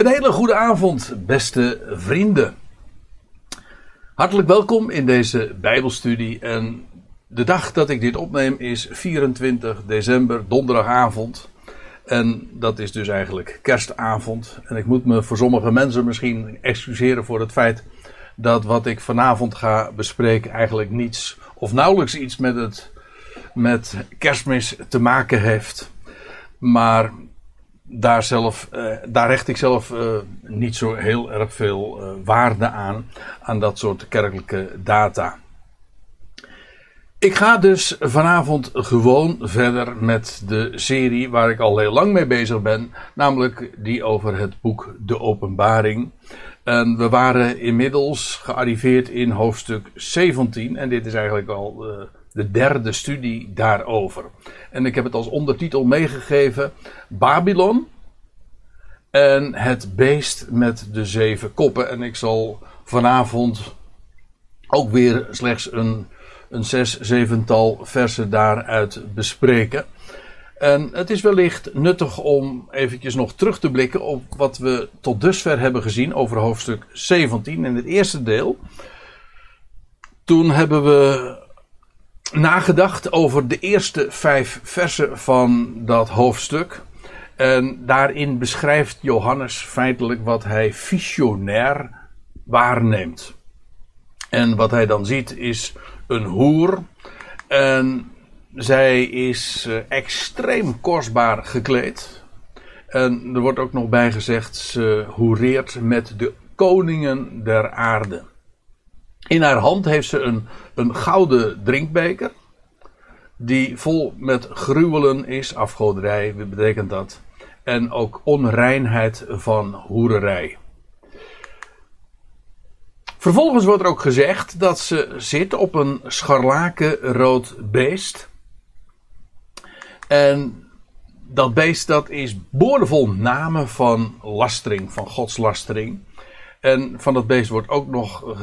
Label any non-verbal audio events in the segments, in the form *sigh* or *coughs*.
Een hele goede avond, beste vrienden. Hartelijk welkom in deze Bijbelstudie. En de dag dat ik dit opneem is 24 december, donderdagavond. En dat is dus eigenlijk kerstavond. En ik moet me voor sommige mensen misschien excuseren voor het feit dat wat ik vanavond ga bespreken eigenlijk niets of nauwelijks iets met, het, met kerstmis te maken heeft. Maar daar, zelf, uh, daar hecht ik zelf uh, niet zo heel erg veel uh, waarde aan, aan dat soort kerkelijke data. Ik ga dus vanavond gewoon verder met de serie waar ik al heel lang mee bezig ben, namelijk die over het boek De Openbaring. En we waren inmiddels gearriveerd in hoofdstuk 17 en dit is eigenlijk al de derde studie daarover. En ik heb het als ondertitel meegegeven: Babylon en het beest met de zeven koppen. En ik zal vanavond ook weer slechts een, een zes, zevental versen daaruit bespreken. En het is wellicht nuttig om eventjes nog terug te blikken op wat we tot dusver hebben gezien over hoofdstuk 17 in het eerste deel. Toen hebben we nagedacht over de eerste vijf versen van dat hoofdstuk. En daarin beschrijft Johannes feitelijk wat hij visionair waarneemt. En wat hij dan ziet is een hoer. En zij is eh, extreem kostbaar gekleed. En er wordt ook nog bij gezegd, ze hoereert met de koningen der aarde. In haar hand heeft ze een, een gouden drinkbeker. Die vol met gruwelen is, afgoderij betekent dat. En ook onreinheid van hoererij. Vervolgens wordt er ook gezegd dat ze zit op een scharlakenrood beest. En dat beest dat is boordevol namen van lastering, van godslastering. En van dat beest wordt ook nog uh,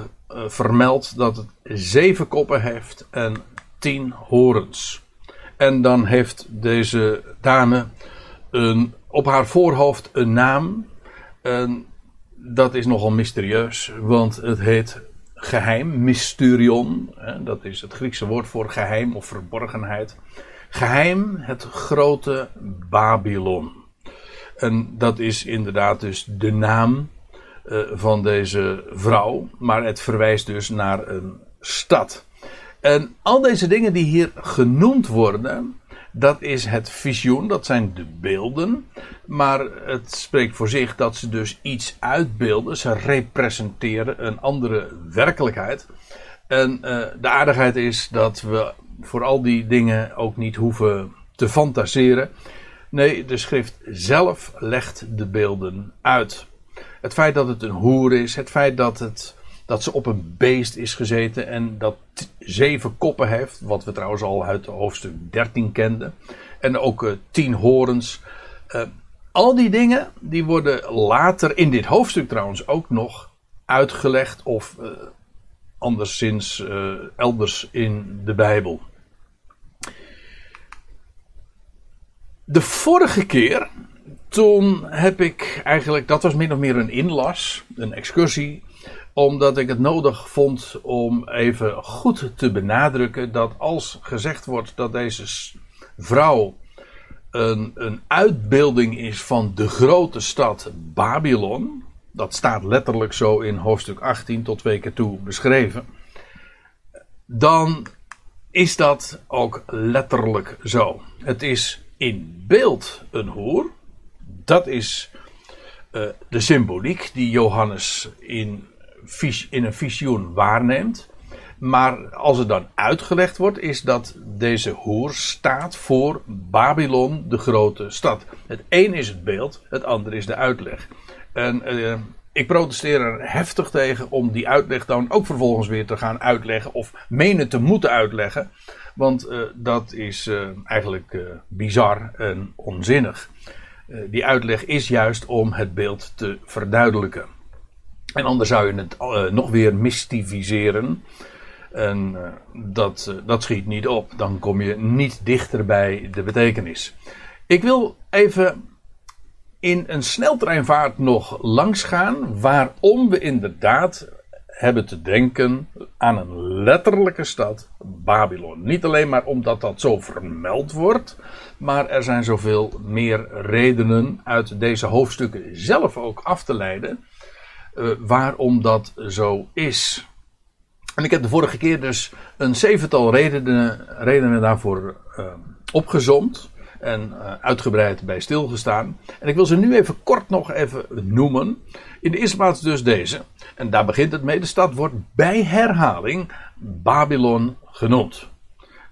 vermeld dat het zeven koppen heeft en tien horens. En dan heeft deze dame een, op haar voorhoofd een naam. En dat is nogal mysterieus, want het heet geheim, mysterion. Dat is het Griekse woord voor geheim of verborgenheid. Geheim, het grote Babylon. En dat is inderdaad dus de naam uh, van deze vrouw, maar het verwijst dus naar een stad. En al deze dingen die hier genoemd worden, dat is het visioen, dat zijn de beelden. Maar het spreekt voor zich dat ze dus iets uitbeelden. Ze representeren een andere werkelijkheid. En uh, de aardigheid is dat we voor al die dingen ook niet hoeven te fantaseren. Nee, de schrift zelf legt de beelden uit. Het feit dat het een hoer is, het feit dat, het, dat ze op een beest is gezeten en dat zeven koppen heeft, wat we trouwens al uit hoofdstuk 13 kenden, en ook uh, tien horens. Uh, al die dingen die worden later in dit hoofdstuk trouwens ook nog uitgelegd of uh, anderszins elders in de Bijbel. De vorige keer toen heb ik eigenlijk, dat was min of meer een inlas, een excursie, omdat ik het nodig vond om even goed te benadrukken dat als gezegd wordt dat deze vrouw een, een uitbeelding is van de grote stad Babylon, dat staat letterlijk zo in hoofdstuk 18 tot twee keer toe beschreven, dan is dat ook letterlijk zo. Het is in beeld een hoer, dat is uh, de symboliek die Johannes in, in een visioen waarneemt. Maar als het dan uitgelegd wordt, is dat deze hoer staat voor Babylon, de grote stad. Het een is het beeld, het andere is de uitleg. En uh, ik protesteer er heftig tegen om die uitleg dan ook vervolgens weer te gaan uitleggen of menen te moeten uitleggen. Want uh, dat is eigenlijk bizar en onzinnig. Eh, die uitleg is juist om het beeld te verduidelijken. En anders zou je het uh, nog weer mystificeren. En uh, dat, dat schiet niet op. Dan kom je niet dichter bij de betekenis. Ik wil even in een sneltreinvaart nog langs gaan waarom we inderdaad hebben te denken aan een letterlijke stad, Babylon. Niet alleen maar omdat dat zo vermeld wordt, maar er zijn zoveel meer redenen uit deze hoofdstukken zelf ook af te leiden uh, waarom dat zo is. En ik heb de vorige keer dus een zevental redenen, redenen daarvoor uh, opgezomd en uh, uitgebreid bij stilgestaan. En ik wil ze nu even kort nog even noemen. In de eerste plaats dus deze. En daar begint het mee. De stad wordt bij herhaling Babylon genoemd.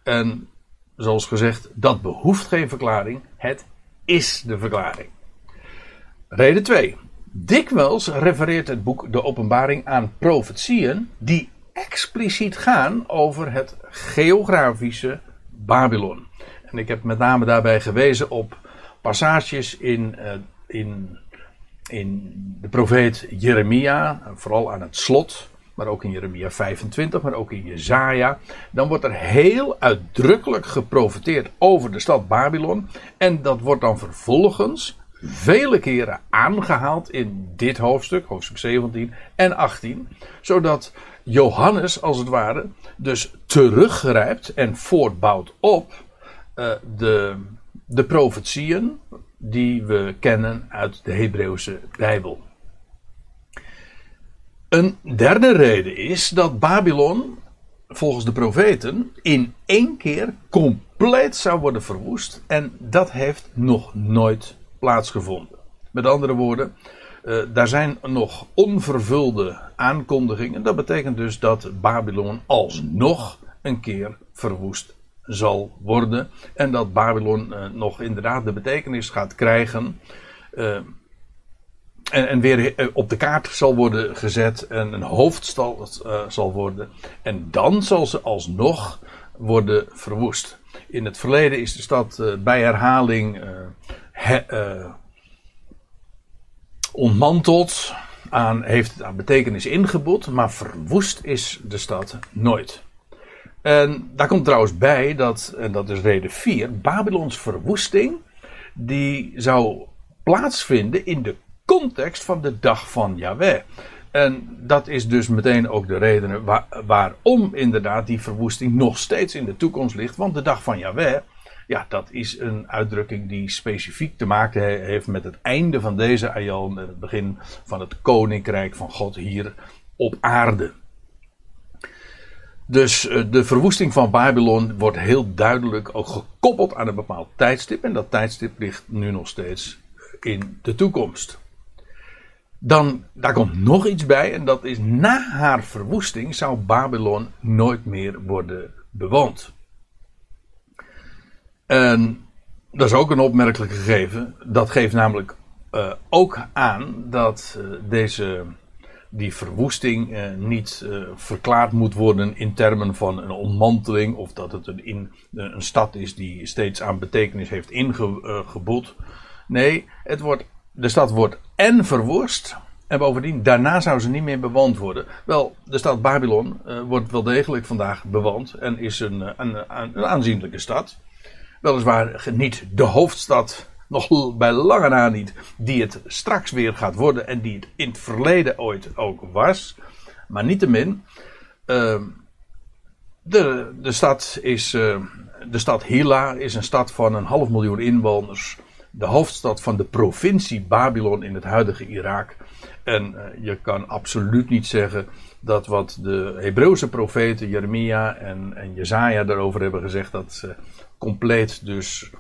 En zoals gezegd, dat behoeft geen verklaring. Het is de verklaring. Reden 2. Dikwijls refereert het boek De Openbaring aan profetieën die expliciet gaan over het geografische Babylon. En ik heb met name daarbij gewezen op passages in, uh, in, in de profeet Jeremia, vooral aan het slot, maar ook in Jeremia 25, maar ook in Jezaja. Dan wordt er heel uitdrukkelijk geprofeteerd over de stad Babylon. En dat wordt dan vervolgens vele keren aangehaald in dit hoofdstuk, hoofdstuk 17 en 18. Zodat Johannes, als het ware, dus teruggrijpt en voortbouwt op uh, de, de profetieën die we kennen uit de Hebreeuwse Bijbel. Een derde reden is dat Babylon, volgens de profeten, in één keer compleet zou worden verwoest. En dat heeft nog nooit plaatsgevonden. Met andere woorden, uh, daar zijn nog onvervulde aankondigingen. Dat betekent dus dat Babylon alsnog een keer verwoest zal worden. En dat Babylon uh, nog inderdaad de betekenis gaat krijgen. Uh, en, en, weer op de kaart zal worden gezet. En een hoofdstad zal worden. En dan zal ze alsnog worden verwoest. In het verleden is de stad bij herhaling he, ontmanteld, aan, heeft het aan betekenis ingeboet, maar verwoest is de stad nooit. En daar komt trouwens bij dat, en dat is reden 4, Babylons verwoesting, die zou plaatsvinden in de context van de dag van Yahweh. En dat is dus meteen ook de reden waar, waarom inderdaad die verwoesting nog steeds in de toekomst ligt. Want de dag van Yahweh, ja, dat is een uitdrukking die specifiek te maken heeft met het einde van deze aion en het begin van het koninkrijk van God hier op aarde. Dus eh, de verwoesting van Babylon wordt heel duidelijk ook gekoppeld aan een bepaald tijdstip. En dat tijdstip ligt nu nog steeds in de toekomst. Dan, daar komt nog iets bij, en dat is na haar verwoesting zou Babylon nooit meer worden bewoond. En dat is ook een opmerkelijk gegeven. Dat geeft namelijk uh, ook aan dat uh, deze, die verwoesting uh, niet verklaard moet worden in termen van een ontmanteling. Of dat het een, in, een stad is die steeds aan betekenis heeft ingeboet. Nee, het wordt, de stad wordt en verwoest. En bovendien, daarna zou ze niet meer bewoond worden. Wel, de stad Babylon wordt wel degelijk vandaag bewoond. En is een, een, een aanzienlijke stad. Weliswaar niet de hoofdstad, nog bij lange na niet, die het straks weer gaat worden en die het in het verleden ooit ook was. Maar niettemin, uh, de, de stad is, uh, de stad Hila is een stad van een half miljoen inwoners. De hoofdstad van de provincie Babylon in het huidige Irak. En uh, je kan absoluut niet zeggen dat wat de Hebreeuwse profeten Jeremia en, en Jezaja daarover hebben gezegd, dat compleet dus.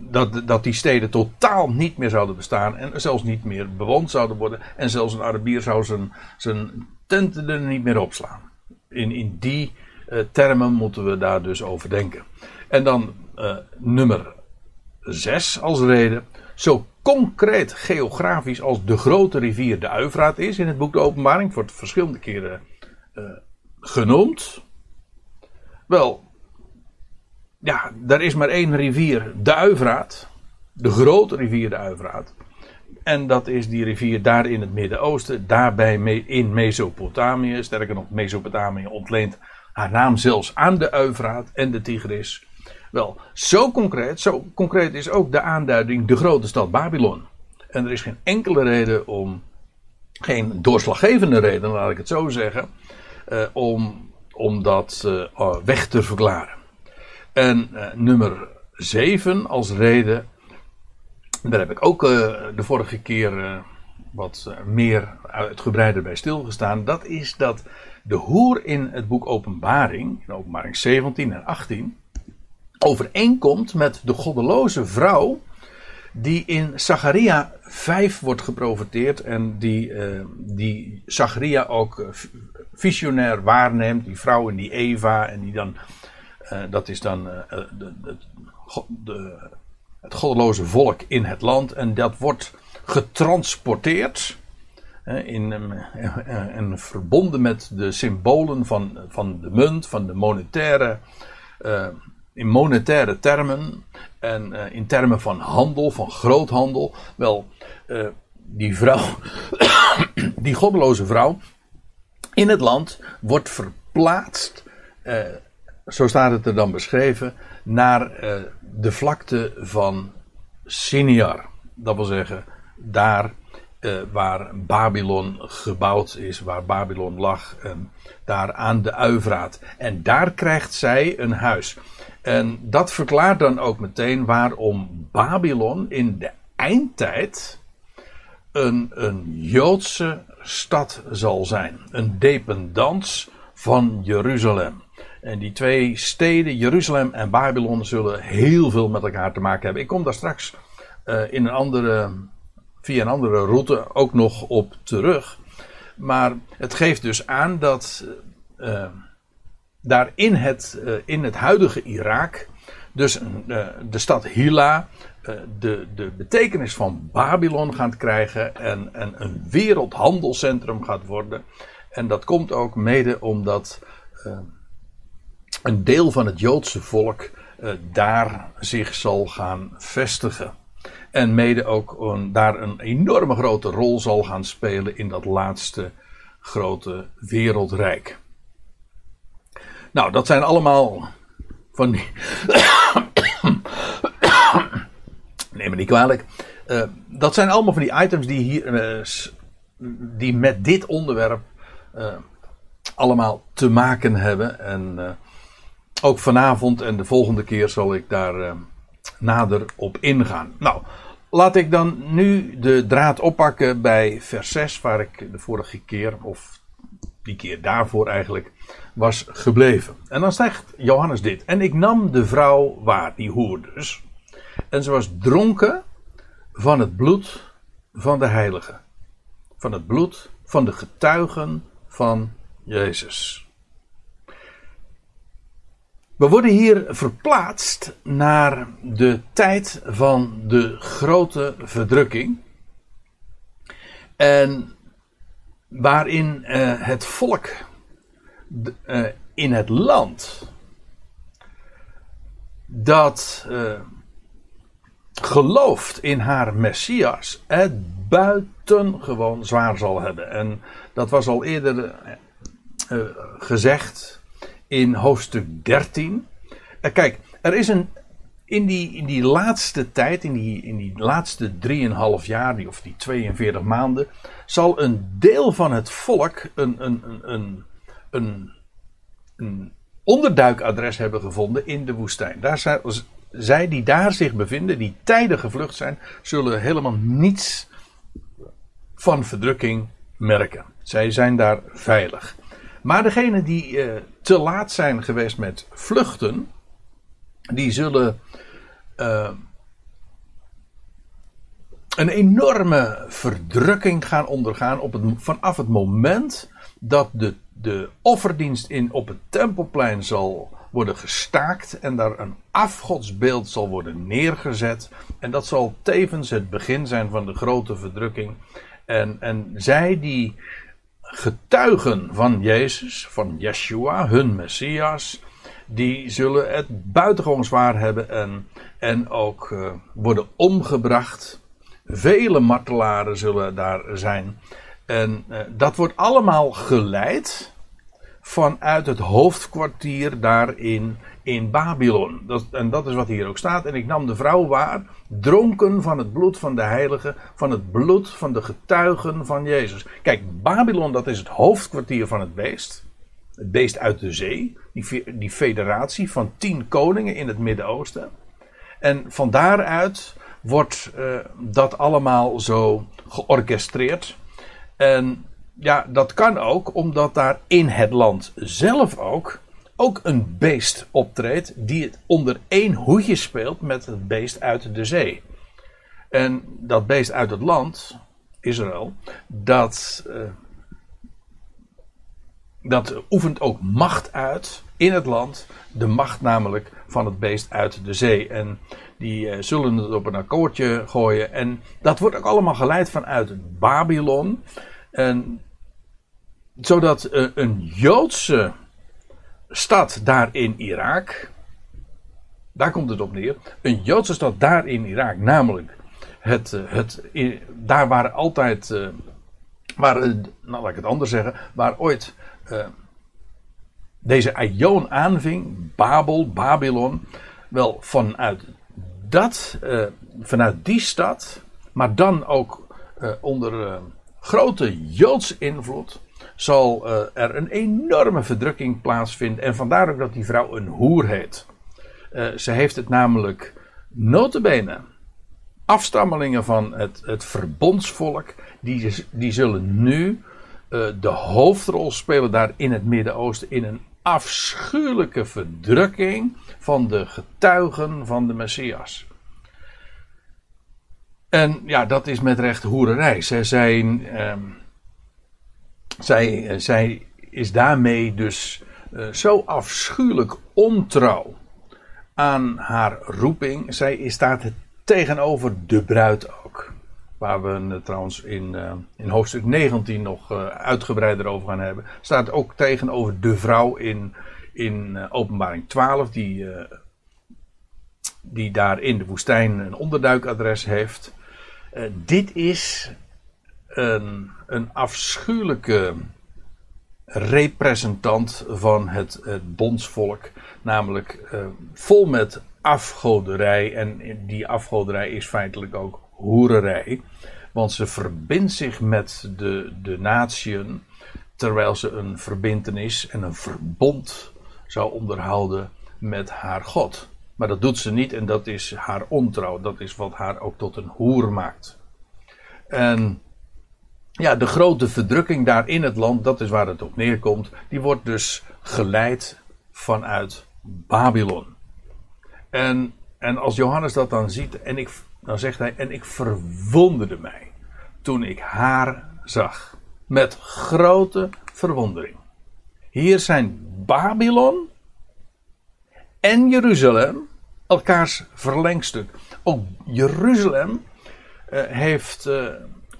Dat, dat die steden totaal niet meer zouden bestaan en zelfs niet meer bewoond zouden worden. En zelfs een Arabier zou zijn, zijn tenten er niet meer opslaan. In, in die uh, termen moeten we daar dus over denken. En dan uh, nummer 6 als reden. Zo concreet geografisch als de grote rivier de Uifraat is in het boek De Openbaring, wordt verschillende keren uh, genoemd. Wel, ja, er is maar één rivier, de Uivraat. De grote rivier de Uivraat. En dat is die rivier daar in het Midden-Oosten, daarbij in Mesopotamië. Sterker nog, Mesopotamië ontleent haar naam zelfs aan de Uivraat en de Tigris. Wel, zo concreet, zo concreet is ook de aanduiding de grote stad Babylon. En er is geen enkele reden om, geen doorslaggevende reden, laat ik het zo zeggen, uh, om, om dat uh, weg te verklaren. En uh, nummer 7 als reden, daar heb ik ook de vorige keer wat meer uitgebreider bij stilgestaan. Dat is dat de hoer in het boek Openbaring, in Openbaring 17 en 18, overeenkomt met de goddeloze vrouw die in Zacharia 5 wordt geprofiteerd en die, uh, die Zacharia ook visionair waarneemt, die vrouw en die Eva en die dan, uh, dat is dan uh, de, de, de, het goddeloze volk in het land en dat wordt getransporteerd in, en verbonden met de symbolen van, van de munt, van de monetaire in monetaire termen en in termen van handel, van groothandel. Wel, die vrouw, *coughs* die goddeloze vrouw in het land wordt verplaatst, zo staat het er dan beschreven, naar de vlakte van Siniar. Dat wil zeggen, daar waar Babylon gebouwd is, waar Babylon lag, daar aan de Uivraat. En daar krijgt zij een huis. En dat verklaart dan ook meteen waarom Babylon in de eindtijd een, een Joodse stad zal zijn. Een dependance van Jeruzalem. En die twee steden, Jeruzalem en Babylon, zullen heel veel met elkaar te maken hebben. Ik kom daar straks uh, in een andere, via een andere route ook nog op terug. Maar het geeft dus aan dat. Uh, daar in het, uh, in het huidige Irak, dus de stad Hila, de, de betekenis van Babylon gaat krijgen en, en een wereldhandelscentrum gaat worden. En dat komt ook mede omdat een deel van het Joodse volk daar zich zal gaan vestigen. En mede ook daar een enorme grote rol zal gaan spelen in dat laatste grote wereldrijk. Nou, dat zijn allemaal van die. *coughs* Neem me niet kwalijk. Uh, dat zijn allemaal van die items die hier. Uh, die met dit onderwerp. Allemaal te maken hebben. En ook vanavond en de volgende keer zal ik daar nader op ingaan. Nou, laat ik dan nu de draad oppakken bij vers 6, waar ik de vorige keer, of die keer daarvoor eigenlijk, was gebleven. En dan zegt Johannes dit. En ik nam de vrouw waar, die hoer dus. En ze was dronken van het bloed van de heiligen. Van het bloed van de getuigen van Jezus. We worden hier verplaatst naar de tijd van de grote verdrukking. En waarin uh, het volk uh, in het land dat uh, gelooft in haar Messias het buitengewoon zwaar zal hebben. En dat was al eerder gezegd in hoofdstuk 13. kijk, er is een. In die, in die laatste tijd, in die, in die laatste 3,5 jaar, die, of die 42 maanden, zal een deel van het volk een, een, een, een een, een onderduikadres hebben gevonden in de woestijn. Daar zijn, zij die daar zich bevinden, die tijden gevlucht zijn, zullen helemaal niets van verdrukking merken. Zij zijn daar veilig. Maar degenen die uh, te laat zijn geweest met vluchten, die zullen uh, een enorme verdrukking gaan ondergaan op het, vanaf het moment dat de de offerdienst in, op het tempelplein zal worden gestaakt en daar een afgodsbeeld zal worden neergezet. En dat zal tevens het begin zijn van de grote verdrukking. En, en zij die getuigen van Jezus, van Yeshua, hun Messias, die zullen het buitengewoon zwaar hebben en, en ook uh, worden omgebracht. Vele martelaren zullen daar zijn. En uh, dat wordt allemaal geleid vanuit het hoofdkwartier daarin in Babylon. Dat, en dat is wat hier ook staat. En ik nam de vrouw waar, dronken van het bloed van de heiligen, van het bloed van de getuigen van Jezus. Kijk, Babylon, dat is het hoofdkwartier van het beest. Het beest uit de zee, die, die federatie van tien koningen in het Midden-Oosten. En van daaruit wordt uh, dat allemaal zo georchestreerd. En ja, dat kan ook omdat daar in het land zelf ook, ook een beest optreedt die het onder één hoedje speelt met het beest uit de zee. En dat beest uit het land, Israël, dat, uh, dat oefent ook macht uit in het land. De macht namelijk van het beest uit de zee. En die uh, zullen het op een akkoordje gooien. En dat wordt ook allemaal geleid vanuit Babylon. En zodat uh, een Joodse stad daar in Irak. Daar komt het op neer. Een Joodse stad daar in Irak, namelijk het, uh, het, daar waren altijd, uh, waar, nou laat ik het anders zeggen, waar ooit deze Aion aanving, Babel, Babylon, wel vanuit dat, vanuit die stad, maar dan ook onder grote Joodse invloed, zal uh, er een enorme verdrukking plaatsvinden. En vandaar ook dat die vrouw een hoer heet. Uh, ze heeft het namelijk notabene. Afstammelingen van het, het verbondsvolk, die, die zullen nu uh, de hoofdrol spelen daar in het Midden-Oosten. In een afschuwelijke verdrukking van de getuigen van de Messias. En ja, dat is met recht hoererij. Zij zijn. Uh, zij, eh, zij is daarmee dus uh, zo afschuwelijk ontrouw aan haar roeping. Zij staat tegenover de bruid ook. Waar we het trouwens in, uh, in hoofdstuk 19 nog uitgebreider over gaan hebben. Staat ook tegenover de vrouw in, in openbaring 12. Die, die daar in de woestijn een onderduikadres heeft. dit is een, een afschuwelijke representant van het, het bondsvolk. Namelijk uh, vol met afgoderij. En die afgoderij is feitelijk ook hoererij. Want ze verbindt zich met de, de natieën. Terwijl ze een verbintenis en een verbond zou onderhouden met haar God. Maar dat doet ze niet en dat is haar ontrouw. Dat is wat haar ook tot een hoer maakt. En ja, de grote verdrukking daar in het land, dat is waar het op neerkomt, die wordt dus geleid vanuit Babylon. En, en als Johannes dat dan ziet, en ik, dan zegt hij, en ik verwonderde mij toen ik haar zag. Met grote verwondering. Hier zijn Babylon en Jeruzalem elkaars verlengstuk. Ook Jeruzalem uh, heeft. Uh,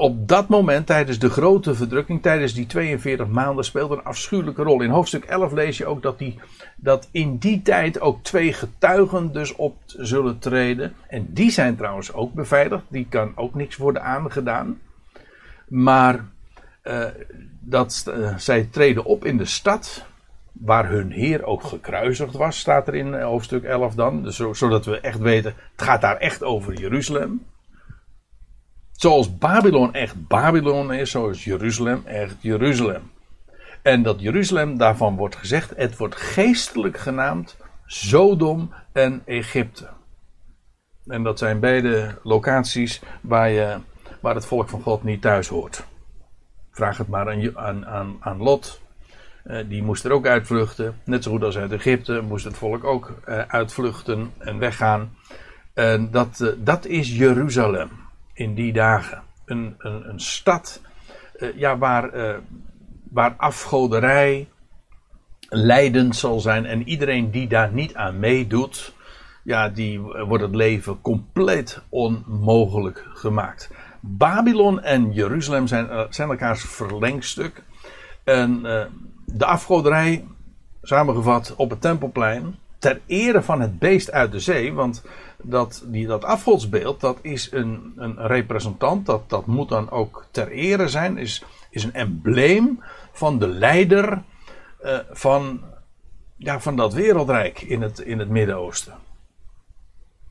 op dat moment, tijdens de grote verdrukking, tijdens die 42 maanden, speelde een afschuwelijke rol. In hoofdstuk 11 lees je ook dat, die, dat in die tijd ook twee getuigen dus op zullen treden. En die zijn trouwens ook beveiligd, die kan ook niks worden aangedaan. Maar uh, dat, uh, zij treden op in de stad, waar hun Heer ook gekruisigd was, staat er in hoofdstuk 11 dan. Dus zodat we echt weten, het gaat daar echt over Jeruzalem. Zoals Babylon echt Babylon is, zo is Jeruzalem echt Jeruzalem. En dat Jeruzalem, daarvan wordt gezegd, het wordt geestelijk genaamd Sodom en Egypte. En dat zijn beide locaties waar, je, waar het volk van God niet thuis hoort. Vraag het maar aan, aan, aan, Lot. Uh, die moest er ook uitvluchten. Net zo goed als uit Egypte moest het volk ook uh, uitvluchten en weggaan. En dat, uh, dat is Jeruzalem in die dagen. Een, een, een stad uh, ja, waar, uh, waar afgoderij leidend zal zijn. En iedereen die daar niet aan meedoet, ja, die wordt het leven compleet onmogelijk gemaakt. Babylon en Jeruzalem zijn, zijn elkaars verlengstuk. En de afgoderij, samengevat op het tempelplein, ter ere van het beest uit de zee. Want dat, die, dat afgodsbeeld, dat is een, een representant, dat, dat moet dan ook ter ere zijn, is, is een embleem van de leider uh, van, ja, van dat wereldrijk in het, in het Midden-Oosten.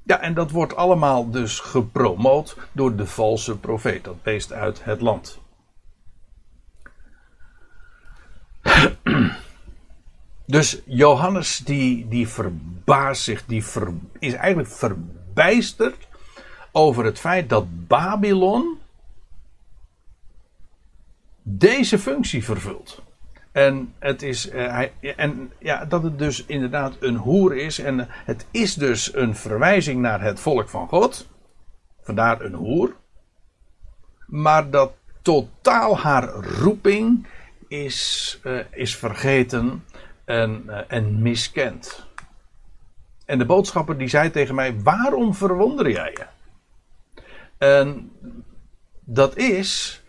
Ja, en dat wordt allemaal dus gepromoot door de valse profeet, dat beest uit het land. Dus Johannes die, die verbaast zich, die is eigenlijk verbijsterd over het feit dat Babylon deze functie vervult. En, het is, uh, hij, en ja, dat het dus inderdaad een hoer is. En het is dus een verwijzing naar het volk van God. Vandaar een hoer. Maar dat totaal haar roeping is, uh, is vergeten en, uh, en miskend. En de boodschapper die zei tegen mij: Waarom verwonder jij je? En dat is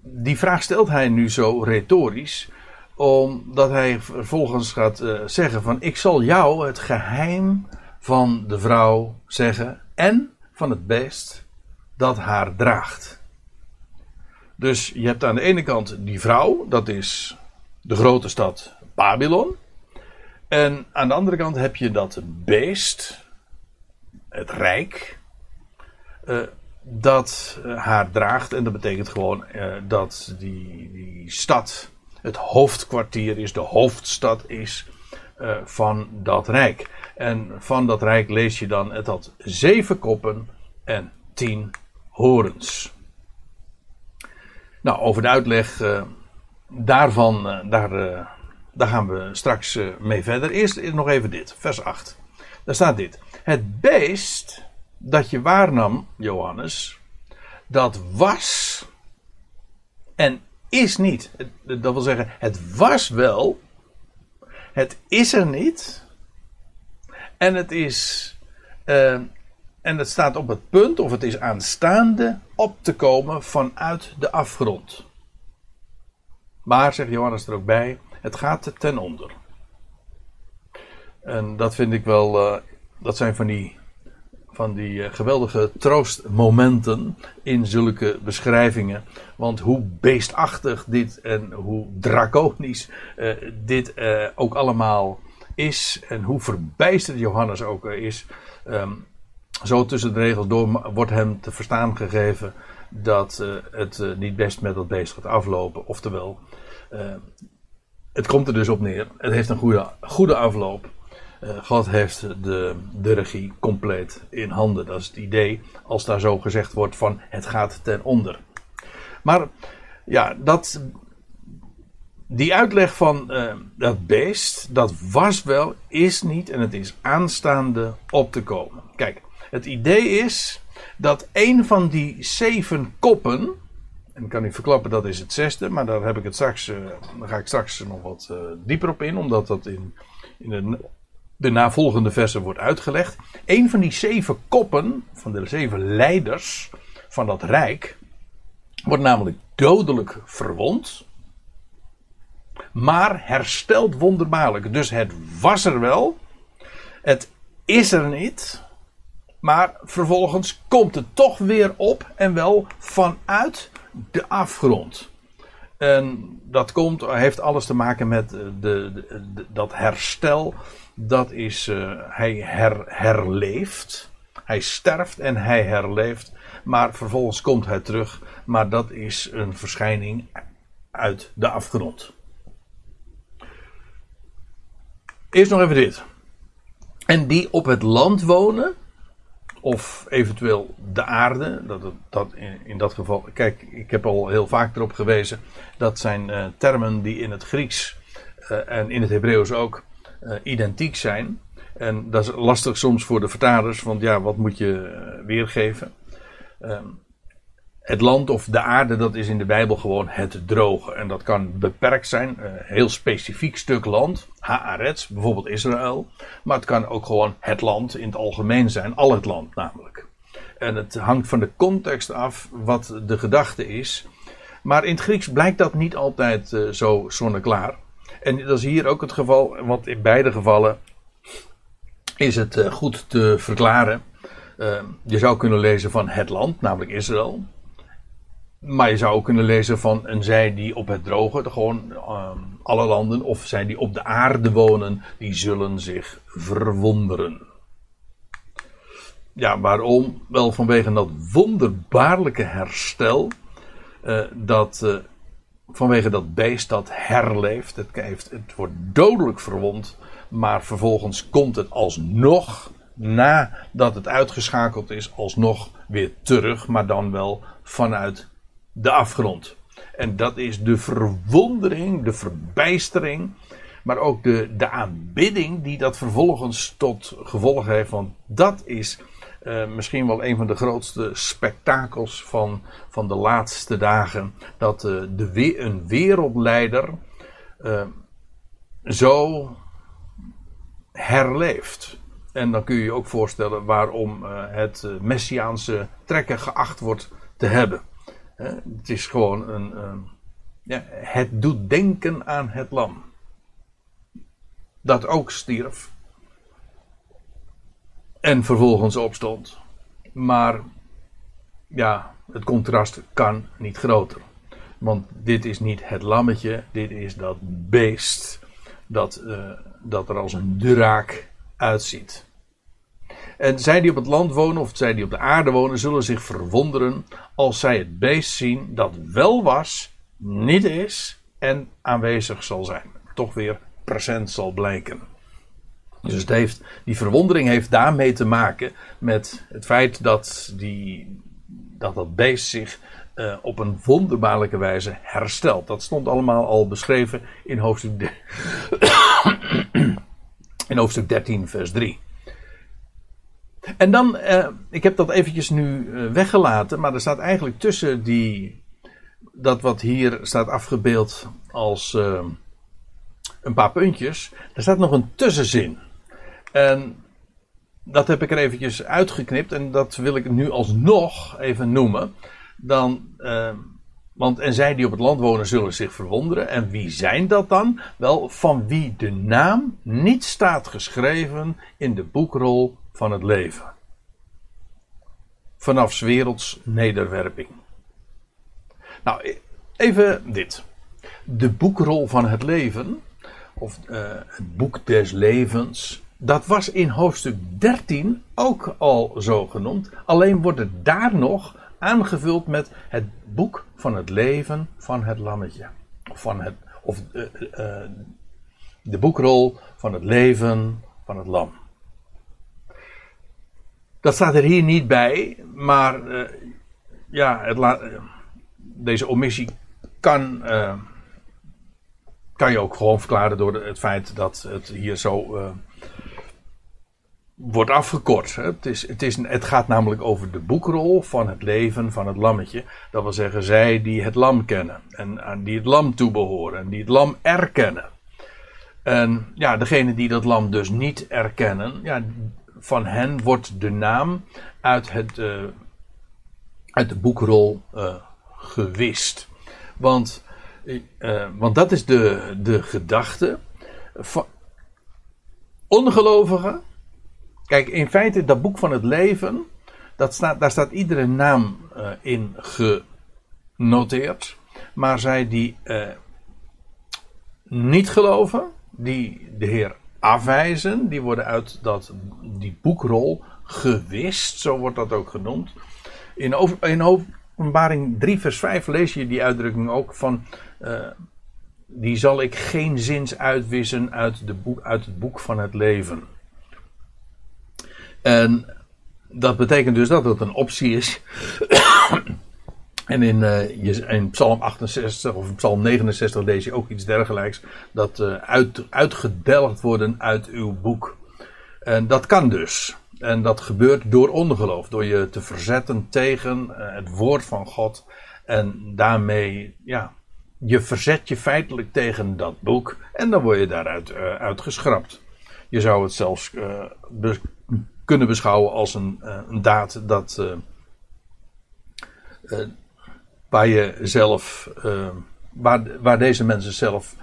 die vraag stelt hij nu zo retorisch, omdat hij vervolgens gaat uh, zeggen van ik zal jou het geheim van de vrouw zeggen en van het beest dat haar draagt. Dus je hebt aan de ene kant die vrouw, dat is de grote stad Babylon. En aan de andere kant heb je dat beest, het rijk, uh, dat eh, haar draagt. En dat betekent gewoon uh, dat die, die stad het hoofdkwartier is, de hoofdstad is van dat rijk. En van dat rijk lees je dan, het had zeven koppen en tien horens. Nou, over de uitleg daarvan, daar, daar gaan we straks mee verder. Eerst nog even dit, vers 8. Daar staat dit. Het beest dat je waarnam, Johannes, dat was en is niet. Dat wil zeggen, het was wel, het is er niet. En het is. Uh, en het staat op het punt, of het is aanstaande, op te komen vanuit de afgrond. Maar, zegt Johannes er ook bij, het gaat ten onder. En dat vind ik wel. Uh, dat zijn van die van die eh, geweldige troostmomenten in zulke beschrijvingen. Want hoe beestachtig dit en hoe draconisch uh, dit ook allemaal is. En hoe verbijsterd Johannes ook is. Um, zo tussen de regels door wordt hem te verstaan gegeven dat het niet best met dat beest gaat aflopen. Oftewel, het komt er dus op neer. Het heeft een goede, goede afloop. Uh, God heeft de, de regie compleet in handen. Dat is het idee als daar zo gezegd wordt van het gaat ten onder. Maar ja, dat, die uitleg van uh, dat beest, dat was wel, is niet en het is aanstaande op te komen. Kijk, het idee is dat een van die zeven koppen, en ik kan niet verklappen dat is het zesde, maar daar heb ik het straks, uh, ga ik straks nog wat dieper op in, omdat dat in, in de de navolgende versen wordt uitgelegd. Een van die zeven koppen, van de zeven leiders van dat rijk, wordt namelijk dodelijk verwond, maar herstelt wonderbaarlijk. Dus het was er wel, het is er niet, maar vervolgens komt het toch weer op en wel vanuit de afgrond. En dat komt, heeft alles te maken met de, de, dat herstel dat is, uh, hij her, herleeft. Hij sterft en hij herleeft. Maar vervolgens komt hij terug. Maar dat is een verschijning uit de afgrond. Eerst nog even dit. En die op het land wonen, of eventueel de aarde, dat, dat in, in, dat geval, kijk, ik heb al heel vaak erop gewezen, dat zijn uh, termen die in het Grieks uh, en in het Hebreeuws ook uh, identiek zijn. En dat is lastig soms voor de vertalers, want ja, wat moet je weergeven? Um, het land of de aarde, dat is in de Bijbel gewoon het droge. En dat kan beperkt zijn, een uh, heel specifiek stuk land, Haaretz, bijvoorbeeld Israël. Maar het kan ook gewoon het land in het algemeen zijn, al het land namelijk. En het hangt van de context af wat de gedachte is. Maar in het Grieks blijkt dat niet altijd uh, zo zonneklaar. En dat is hier ook het geval, want in beide gevallen is het uh, goed te verklaren. Je zou kunnen lezen van het land, namelijk Israël. Maar je zou ook kunnen lezen van en zij die op het droge, gewoon ehm, alle landen, of zij die op de aarde wonen, die zullen zich verwonderen. Ja, waarom? Wel vanwege dat wonderbaarlijke herstel. Uh, dat uh, vanwege dat beest dat herleeft. Het, het wordt dodelijk verwond. Maar vervolgens komt het alsnog, nadat het uitgeschakeld is, alsnog weer terug. Maar dan wel vanuit de afgrond. En dat is de verwondering, de verbijstering. Maar ook de, de aanbidding die dat vervolgens tot gevolg heeft. Want dat is uh, misschien wel een van de grootste spektakels van, van de laatste dagen. Dat uh, de, een wereldleider uh, zo herleeft. En dan kun je je ook voorstellen waarom het messiaanse trekken geacht wordt te hebben. Het is gewoon een. ja, het doet denken aan het lam. Dat ook stierf en vervolgens opstond. Maar ja, het contrast kan niet groter. Want dit is niet het lammetje, dit is dat beest dat, uh, dat er als een draak uitziet. En zij die op het land wonen of zij die op de aarde wonen, zullen zich verwonderen als zij het beest zien dat wel was, niet is en aanwezig zal zijn. Toch weer present zal blijken. Dus het heeft, die verwondering heeft daarmee te maken met het feit dat die, dat, dat beest zich uh, op een wonderbaarlijke wijze herstelt. Dat stond allemaal al beschreven in hoofdstuk, *coughs* in hoofdstuk 13, vers 3. En dan, uh, ik heb dat eventjes nu uh, weggelaten, maar er staat eigenlijk tussen die, dat wat hier staat afgebeeld als een paar puntjes, er staat nog een tussenzin. En dat heb ik er eventjes uitgeknipt en dat wil ik nu alsnog even noemen. Dan, uh, want en zij die op het land wonen zullen zich verwonderen. En wie zijn dat dan? Wel, van wie de naam niet staat geschreven in de boekrol van het leven. Vanaf werelds nederwerping. Nou, e-, even dit. De boekrol van het leven, of uh, het boek des levens, dat was in hoofdstuk 13 ook al zo genoemd. Alleen wordt het daar nog aangevuld met het boek van het leven van het lammetje. Of, van het, of uh, uh, de boekrol van het leven van het lam. Dat staat er hier niet bij, maar uh, ja, het deze omissie kan, kan je ook gewoon verklaren door het feit dat het hier zo wordt afgekort. Het, is, het, is, het gaat namelijk over de boekrol van het leven van het lammetje. Dat wil zeggen, zij die het lam kennen. En aan die het lam toebehoren. En die het lam erkennen. En ja, degene die dat lam dus niet erkennen. Ja, van hen wordt de naam uit, het, uh, uit de boekrol uh, gewist. Want, uh, want dat is de, de gedachte. Van ongelovigen Kijk, in feite, dat boek van het leven, dat staat, daar staat iedere naam in genoteerd. Maar zij die niet geloven, die de Heer afwijzen, die worden uit dat, die boekrol gewist, zo wordt dat ook genoemd. In, over, in openbaring 3 vers 5 lees je die uitdrukking ook van... Uh, die zal ik geen zins uitwissen uit, de boek, uit het boek van het leven. En dat betekent dus dat het een optie is. En in, uh, in Psalm 68 of Psalm 69 lees je ook iets dergelijks. Dat uh, uit, uitgedelgd worden uit uw boek. En dat kan dus. En dat gebeurt door ongeloof. Door je te verzetten tegen uh, het woord van God. En daarmee, ja, je verzet je feitelijk tegen dat boek. En dan word je daaruit uitgeschrapt. Je zou het zelfs kunnen beschouwen als een, een daad dat, waar je zelf, waar, waar deze mensen zelf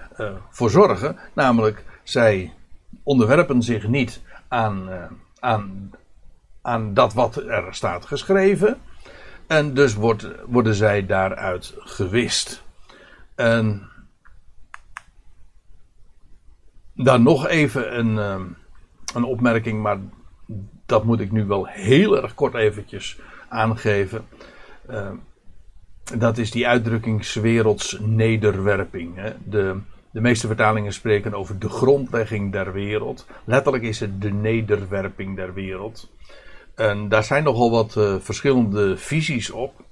voor zorgen. Namelijk, zij onderwerpen zich niet aan, aan, aan dat wat er staat geschreven. En dus wordt, worden zij daaruit gewist. En dan nog even een, een opmerking, maar dat moet ik nu wel heel erg kort eventjes aangeven. Dat is die uitdrukking werelds nederwerping. Hè. De, de meeste vertalingen spreken over de grondlegging der wereld. Letterlijk is het de nederwerping der wereld. En daar zijn nogal wat uh, verschillende visies op.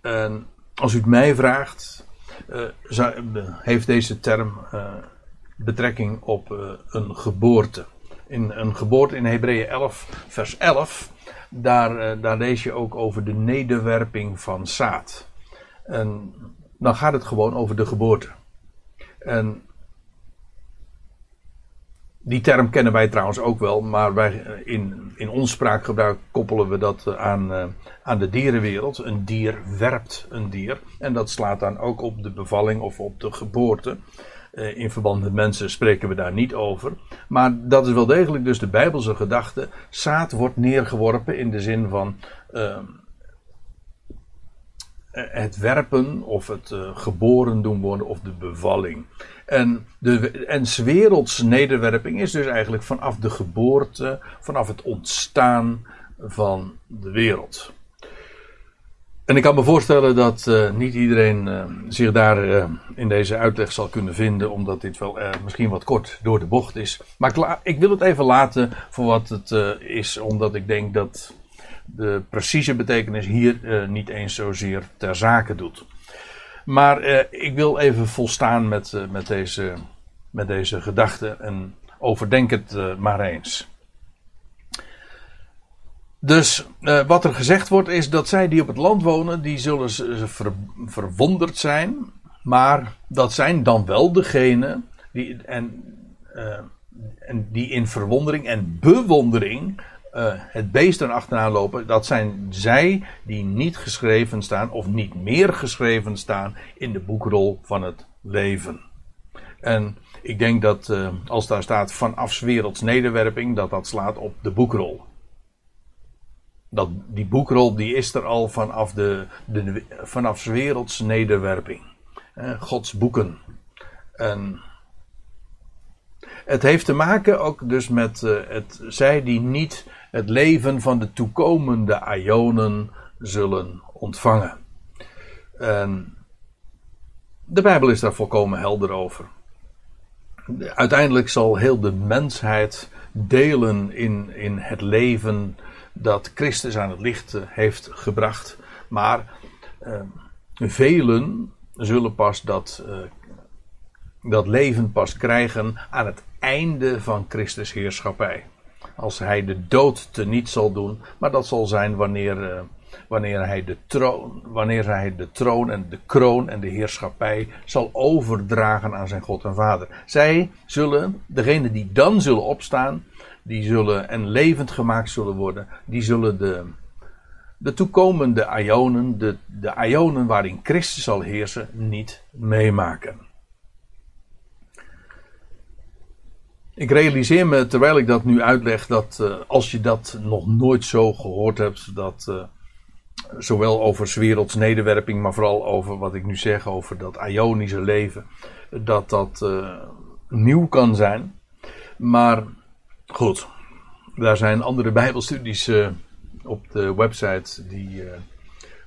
En als u het mij vraagt, uh, heeft deze term uh, betrekking op een geboorte. In een geboorte in Hebreeën 11, vers 11, daar, daar lees je ook over de nederwerping van zaad. En dan gaat het gewoon over de geboorte. En die term kennen wij trouwens ook wel, maar wij in, in ons spraakgebruik koppelen we dat aan, uh, aan de dierenwereld. Een dier werpt een dier. En dat slaat dan ook op de bevalling of op de geboorte. Uh, in verband met mensen spreken we daar niet over. Maar dat is wel degelijk dus de Bijbelse gedachte. Zaad wordt neergeworpen in de zin van. Uh, het werpen of het geboren doen worden of de bevalling. En, de, en werelds nederwerping is dus eigenlijk vanaf de geboorte, vanaf het ontstaan van de wereld. En ik kan me voorstellen dat uh, niet iedereen uh, zich daar in deze uitleg zal kunnen vinden, omdat dit wel misschien wat kort door de bocht is. Maar ik wil het even laten voor wat het is, omdat ik denk dat de precieze betekenis hier niet eens zozeer ter zake doet. Maar uh, ik wil even volstaan met, uh, met, deze, met deze gedachte en overdenk het maar eens. Dus wat er gezegd wordt is dat zij die op het land wonen, die zullen ver, verwonderd zijn. Maar dat zijn dan wel degenen die, en, en die in verwondering en bewondering uh, het beest achteraan lopen, dat zijn zij die niet geschreven staan of niet meer geschreven staan in de boekrol van het leven. En ik denk dat uh, als daar staat vanaf werelds nederwerping, dat dat slaat op de boekrol. Dat, die boekrol die is er al vanaf, de, de, vanaf werelds nederwerping. Uh, Gods boeken. En het heeft te maken ook dus met het, zij die niet het leven van de toekomende Ionen zullen ontvangen. En de Bijbel is daar volkomen helder over. Uiteindelijk zal heel de mensheid delen in, in het leven dat Christus aan het licht eh, heeft gebracht. Maar uh, velen zullen pas dat, uh, dat leven pas krijgen aan het einde van Christus heerschappij als hij de dood teniet zal doen. Maar dat zal zijn wanneer, uh, wanneer, hij de troon, wanneer hij de troon en de kroon en de heerschappij zal overdragen aan zijn God en Vader. Zij zullen, degene die dan zullen opstaan, die zullen en levend gemaakt zullen worden, die zullen de, de toekomende Ionen, de, de Ionen waarin Christus zal heersen, niet meemaken. Ik realiseer me terwijl ik dat nu uitleg dat uh, als je dat nog nooit zo gehoord hebt, dat uh, zowel over werelds nederwerping, maar vooral over wat ik nu zeg over dat Ionische leven, dat dat uh, nieuw kan zijn. Maar goed, daar zijn andere Bijbelstudies op de website die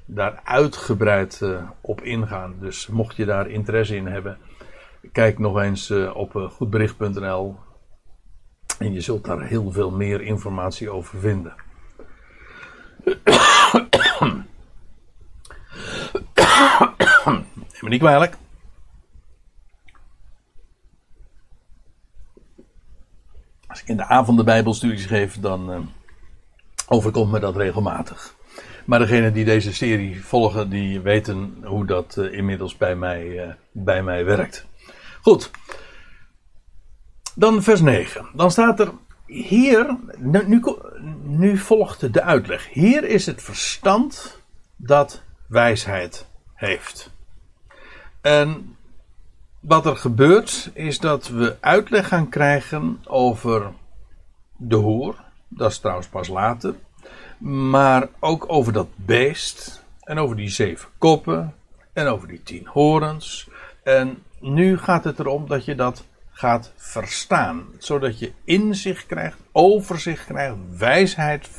daar uitgebreid op ingaan. Dus mocht je daar interesse in hebben, kijk nog eens op goedbericht.nl en je zult daar heel veel meer informatie over vinden. *coughs* Neem me niet kwalijk. Als ik in de avond de Bijbelstudies geef, dan uh, overkomt me dat regelmatig. Maar degenen die deze serie volgen, die weten hoe dat uh, inmiddels bij mij, uh, bij mij werkt. Goed. Dan vers 9. Dan staat er hier, nu, nu volgt de uitleg. Hier is het verstand dat wijsheid heeft. En wat er gebeurt is dat we uitleg gaan krijgen over de hoer. Dat is trouwens pas later. Maar ook over dat beest. En over die zeven koppen. En over die tien horens. En nu gaat het erom dat je dat gaat verstaan. Zodat je inzicht krijgt, overzicht krijgt, wijsheid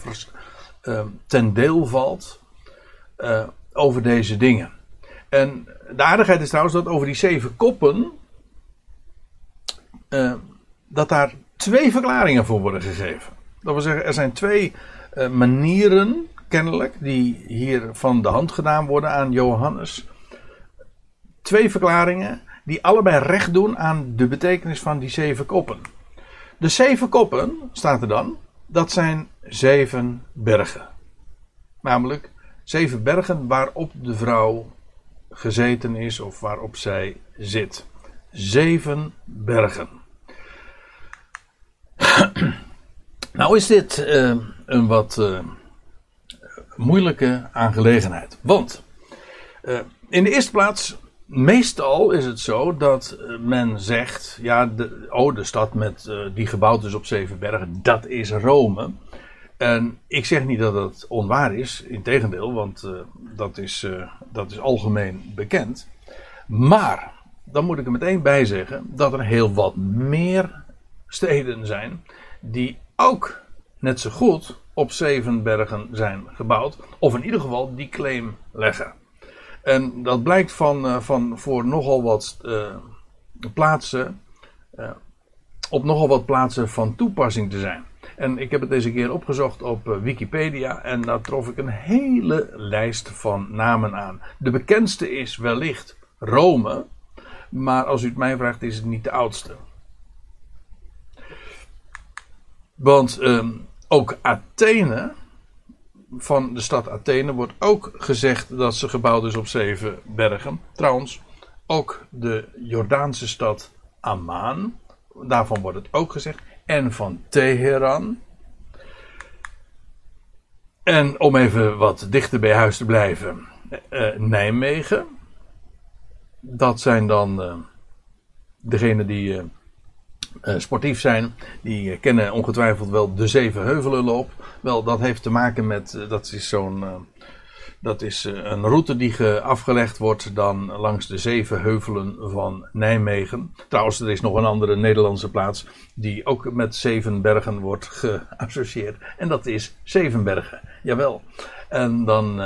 uh, ten deel valt uh, over deze dingen. En de aardigheid is trouwens dat over die zeven koppen. Uh, dat daar twee verklaringen voor worden gegeven. Dat wil zeggen, er zijn twee manieren, kennelijk, die hier van de hand gedaan worden aan Johannes. Twee verklaringen die allebei recht doen aan de betekenis van die zeven koppen. De zeven koppen, staat er dan, dat zijn zeven bergen. Namelijk zeven bergen waarop de vrouw gezeten is of waarop zij zit. Zeven bergen. *clears throat* nou is dit uh, een wat uh, moeilijke aangelegenheid. Want uh, in de eerste plaats meestal is het zo dat eh, men zegt: ja, de, oh, de stad met, uh, die gebouwd is op zeven bergen, dat is Rome. En ik zeg niet dat dat onwaar is, integendeel, want uh, dat, is, dat is algemeen bekend. Maar, dan moet ik er meteen bij zeggen dat er heel wat meer steden zijn die ook net zo goed op zeven bergen zijn gebouwd, of in ieder geval die claim leggen. En dat blijkt van, uh, van voor nogal wat uh, plaatsen, uh, op nogal wat plaatsen van toepassing te zijn. En ik heb het deze keer opgezocht op Wikipedia en daar trof ik een hele lijst van namen aan. De bekendste is wellicht Rome, maar als u het mij vraagt is het niet de oudste. Want ehm, ook Athene, van de stad Athene wordt ook gezegd dat ze gebouwd is op zeven bergen. Trouwens, ook de Jordaanse stad Amman, daarvan wordt het ook gezegd. En van Teheran. En om even wat dichter bij huis te blijven, uh, Nijmegen. Dat zijn dan uh, degenen die sportief zijn, die kennen ongetwijfeld wel de Zevenheuvelenloop. Wel, dat heeft te maken met, uh, dat is zo'n, dat is een route die afgelegd wordt dan langs de zeven heuvelen van Nijmegen. Trouwens, er is nog een andere Nederlandse plaats die ook met zeven bergen wordt geassocieerd. En dat is Zevenbergen, jawel. En dan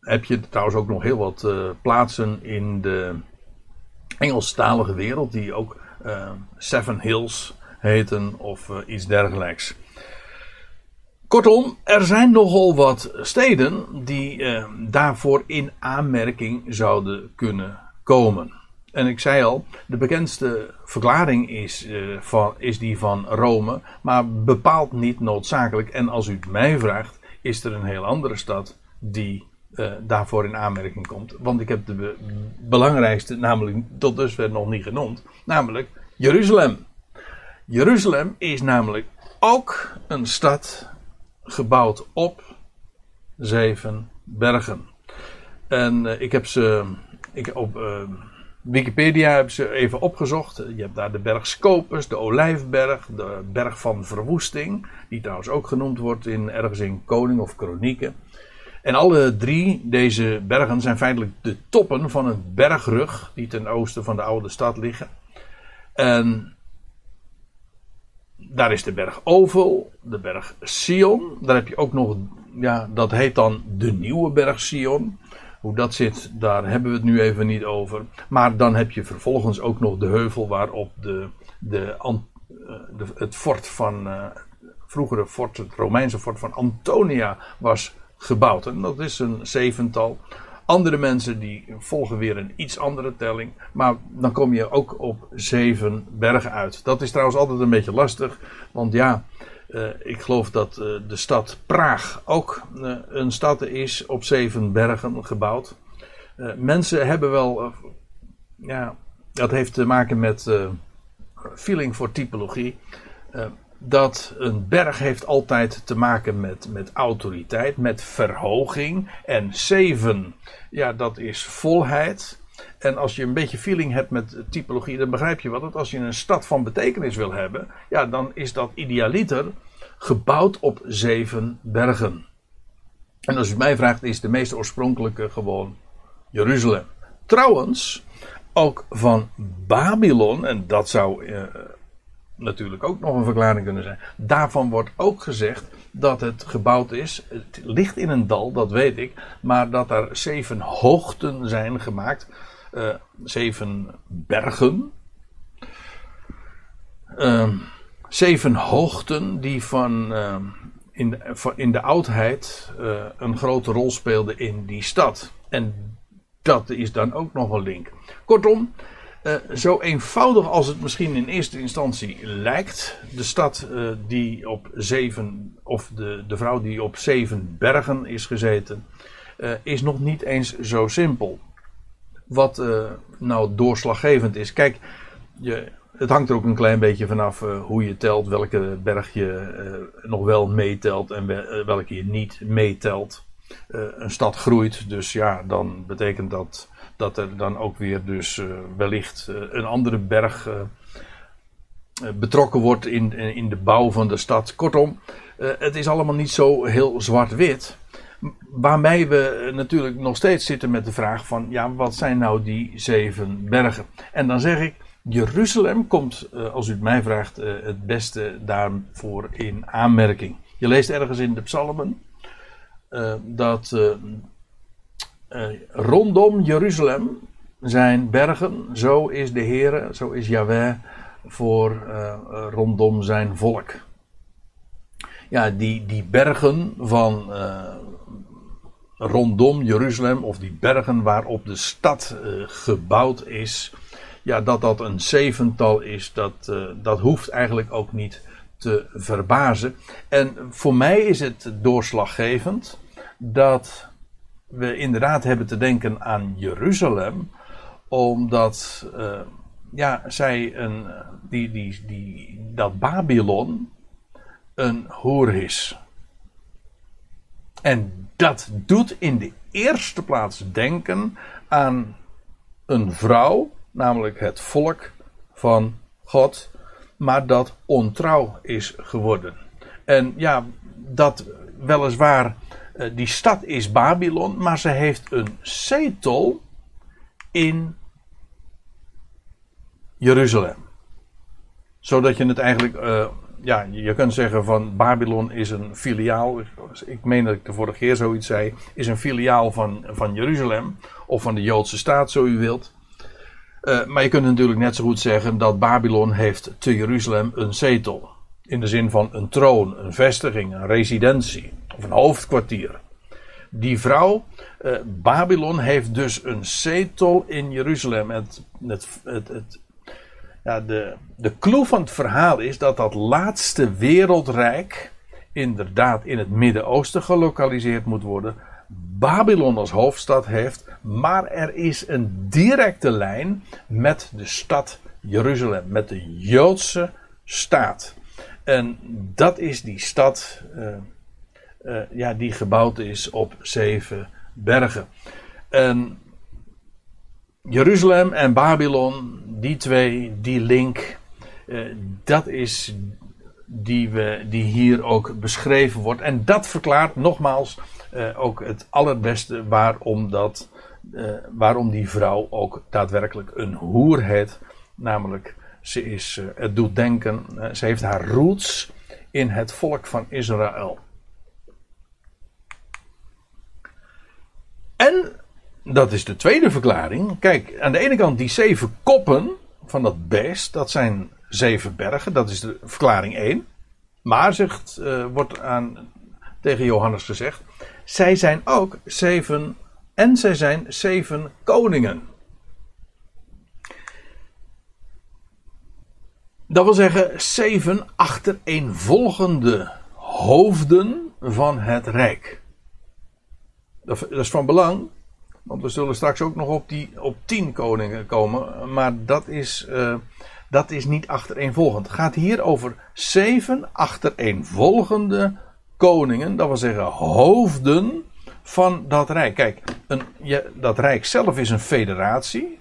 heb je trouwens ook nog heel wat plaatsen in de Engelstalige wereld die ook Seven Hills heten of uh, iets dergelijks. Kortom, er zijn nogal wat steden die uh, daarvoor in aanmerking zouden kunnen komen. En ik zei al, de bekendste verklaring is, van, is die van Rome, maar bepaalt niet noodzakelijk. En als u het mij vraagt, is er een heel andere stad die daarvoor in aanmerking komt. Want ik heb de belangrijkste, namelijk tot dusver nog niet genoemd. Namelijk Jeruzalem. Jeruzalem is namelijk ook een stad gebouwd op zeven bergen. En uh, ik heb ze ik, op uh, Wikipedia heb ze even opgezocht. Je hebt daar de berg Scopus, de Olijfberg, de berg van verwoesting, die trouwens ook genoemd wordt in ergens in Koning of Kronieken. En alle drie deze bergen zijn feitelijk de toppen van een bergrug die ten oosten van de oude stad liggen. En daar is de berg Ovel, de berg Sion. Daar heb je ook nog, ja, dat heet dan de nieuwe berg Sion. Hoe dat zit, daar hebben we het nu even niet over. Maar dan heb je vervolgens ook nog de heuvel waarop de, de, eh, de het fort van, uh, vroegere fort, het Romeinse fort van Antonia was gebouwd. En dat is een zevental. Andere mensen die volgen weer een iets andere telling. Maar dan kom je ook op zeven bergen uit. Dat is trouwens altijd een beetje lastig. Want ja, uh, ik geloof dat uh, de stad Praag ook uh, een stad is op zeven bergen gebouwd. mensen hebben wel. ja, dat heeft te maken met feeling voor typologie dat een berg heeft altijd te maken met, met autoriteit, met verhoging. En zeven, ja, dat is volheid. En als je een beetje feeling hebt met typologie, dan begrijp je wat. Dat als je een stad van betekenis wil hebben, ja, dan is dat idealiter gebouwd op zeven bergen. En als u mij vraagt, is de meest oorspronkelijke gewoon Jeruzalem. Trouwens, ook van Babylon, en dat zou uh, natuurlijk ook nog een verklaring kunnen zijn. Daarvan wordt ook gezegd dat het gebouwd is. Het ligt in een dal, dat weet ik. Maar dat er zeven hoogten zijn gemaakt. Uh, zeven bergen. Uh, zeven hoogten die van, uh, in, in de oudheid een grote rol speelden in die stad. En dat is dan ook nog een link. Kortom, uh, zo eenvoudig als het misschien in eerste instantie lijkt. De stad uh, die op zeven, of de, de vrouw die op zeven bergen is gezeten, uh, is nog niet eens zo simpel. Wat nou doorslaggevend is. Kijk, je, het hangt er ook een klein beetje vanaf hoe je telt, welke berg je nog wel meetelt en welke je niet meetelt. een stad groeit, dus ja, dan betekent dat dat er dan ook weer dus uh, wellicht uh, een andere berg uh, betrokken wordt in, in de bouw van de stad. Kortom, het is allemaal niet zo heel zwart-wit. Waarmee we natuurlijk nog steeds zitten met de vraag van, ja, wat zijn nou die zeven bergen? En dan zeg ik, Jeruzalem komt, als u het mij vraagt, het beste daarvoor in aanmerking. Je leest ergens in de psalmen dat rondom Jeruzalem zijn bergen. Zo is de Heer, zo is Yahweh voor uh, rondom zijn volk. Ja, die, die bergen van rondom Jeruzalem, of die bergen waarop de stad gebouwd is, ja, dat dat een zevental is, dat, dat hoeft eigenlijk ook niet te verbazen. En voor mij is het doorslaggevend dat we inderdaad hebben te denken aan Jeruzalem, omdat uh, ja, zij een, die, die, die, dat Babylon een hoer is. En dat doet in de eerste plaats denken aan een vrouw, namelijk het volk van God, maar dat ontrouw is geworden. En ja, dat weliswaar eh, die stad is Babylon, maar ze heeft een zetel in Jeruzalem. Zodat je het eigenlijk, uh, ja, je kunt zeggen van Babylon is een filiaal. Ik meen dat ik de vorige keer zoiets zei. Is een filiaal van, van Jeruzalem. Of van de Joodse staat, zo u wilt. Uh, maar je kunt natuurlijk net zo goed zeggen dat Babylon heeft te Jeruzalem een zetel. In de zin van een troon, een vestiging, een residentie of een hoofdkwartier. Die vrouw, uh, Babylon, heeft dus een zetel in Jeruzalem. Het, het, het, het, ja, de, de clue van het verhaal is dat dat laatste wereldrijk inderdaad in het Midden-Oosten gelokaliseerd moet worden. Babylon als hoofdstad heeft, maar er is een directe lijn met de stad Jeruzalem, met de Joodse staat. En dat is die stad uh, uh, ja, die gebouwd is op zeven bergen. En Jeruzalem en Babylon, die twee, die link, uh, dat is die, we, die hier ook beschreven wordt. En dat verklaart nogmaals ook het allerbeste waarom, dat, waarom die vrouw ook daadwerkelijk een hoer heet. Namelijk ze is, het doet denken, ze heeft haar roots in het volk van Israël. En, dat is de tweede verklaring. Kijk, aan de ene kant die zeven koppen van dat beest, dat zijn zeven bergen, dat is de verklaring 1. Maar, uh, wordt aan, tegen Johannes gezegd, zij zijn ook zeven, en zij zijn zeven koningen. Dat wil zeggen zeven achtereenvolgende hoofden van het rijk. Dat, is van belang, want we zullen straks ook nog op, die, op tien koningen komen, maar dat is, uh, dat is niet achtereenvolgend. Het gaat hier over zeven achtereenvolgende koningen, dat wil zeggen hoofden van dat rijk. Kijk, een, je, dat rijk zelf is een federatie,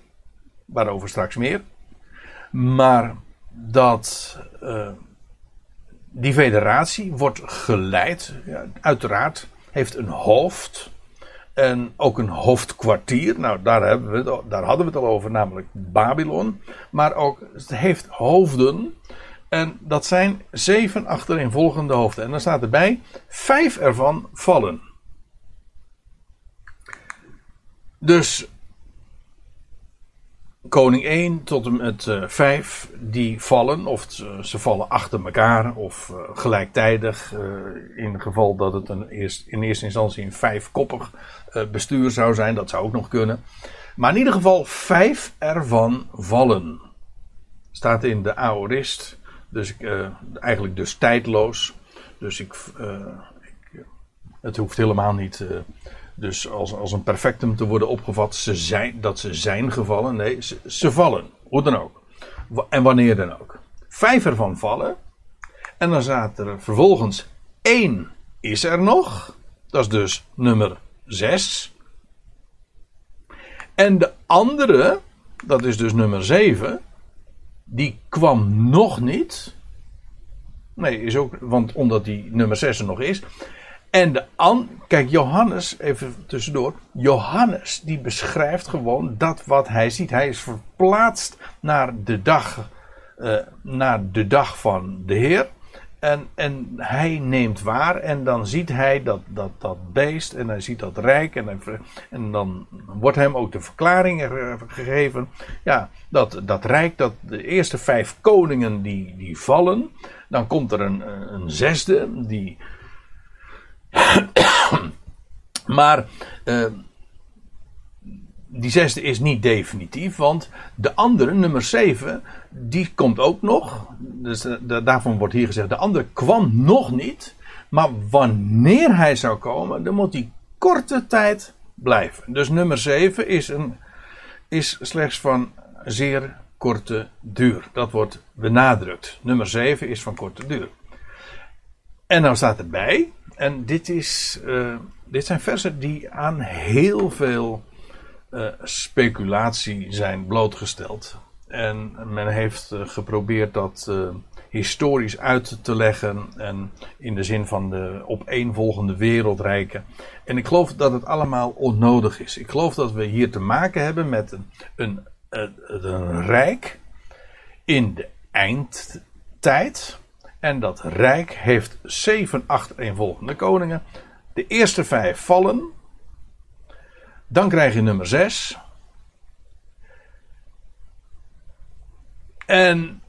waarover straks meer. Maar dat uh, die federatie wordt geleid, ja, uiteraard, heeft een hoofd. En ook een hoofdkwartier. Nou, daar, hebben we daar hadden we het al over, namelijk Babylon. Maar ook, het heeft hoofden. En dat zijn zeven achtereenvolgende hoofden. En dan staat erbij, vijf ervan vallen. Dus koning 1 tot en met uh, 5, die vallen, of ze vallen achter elkaar, of uh, gelijktijdig, uh, in het geval dat het een eerst, in eerste instantie een vijfkoppig bestuur zou zijn, dat zou ook nog kunnen. Maar in ieder geval vijf ervan vallen. Staat in de aorist, dus eigenlijk dus tijdloos. Dus ik, ik het hoeft helemaal niet dus als, als een perfectum te worden opgevat ze zijn, dat ze zijn gevallen. Nee, ze, ze vallen. Hoe dan ook. En wanneer dan ook. Vijf ervan vallen. En dan staat er vervolgens één is er nog. Dat is dus nummer zes. En de andere, dat is dus nummer zeven. Die kwam nog niet. Nee, is ook, want omdat die nummer 6 er nog is. En de an, kijk, Johannes, even tussendoor. Johannes, die beschrijft gewoon dat wat hij ziet. Hij is verplaatst naar de dag, uh, naar de dag van de Heer. En, en hij neemt waar en dan ziet hij dat, dat, dat beest en hij ziet dat rijk en, en dan wordt hem ook de verklaring gegeven. Ja, dat, dat rijk, dat de eerste vijf koningen die, die vallen. Dan komt er een, een zesde die, *coughs* maar uh, die zesde is niet definitief, want de andere, nummer 7, die komt ook nog. Dus de, daarvan wordt hier gezegd, de andere kwam nog niet. Maar wanneer hij zou komen, dan moet hij korte tijd blijven. Dus nummer 7 is, een, is slechts van zeer korte duur. Dat wordt benadrukt. Nummer 7 is van korte duur. En dan staat erbij, en dit, is, uh, dit zijn versen die aan heel veel uh, speculatie zijn blootgesteld. En men heeft uh, geprobeerd dat historisch uit te leggen. En in de zin van de opeenvolgende wereldrijken. En ik geloof dat het allemaal onnodig is. Ik geloof dat we hier te maken hebben met een, een, een rijk in de eindtijd. En dat rijk heeft zeven achtereenvolgende koningen. De eerste vijf vallen. Dan krijg je nummer zes. En.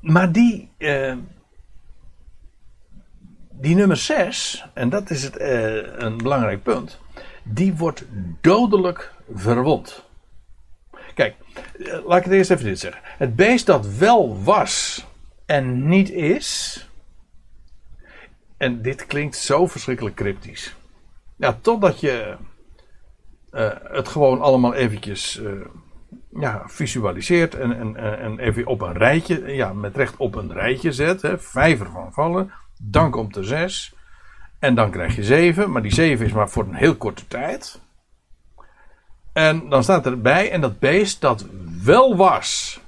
Maar die. Eh, die nummer zes, en dat is het, eh, een belangrijk punt. Die wordt dodelijk verwond. Kijk, eh, laat ik het eerst even dit zeggen. Het beest dat wel was en niet is. En dit klinkt zo verschrikkelijk cryptisch. Ja, totdat je uh, het gewoon allemaal eventjes uh, ja, visualiseert en, en, en even op een rijtje, ja, met recht op een rijtje zet. Hè, vijf ervan vallen, dan komt er zes. En dan krijg je zeven, maar die zeven is maar voor een heel korte tijd. En dan staat erbij, en dat beest dat wel was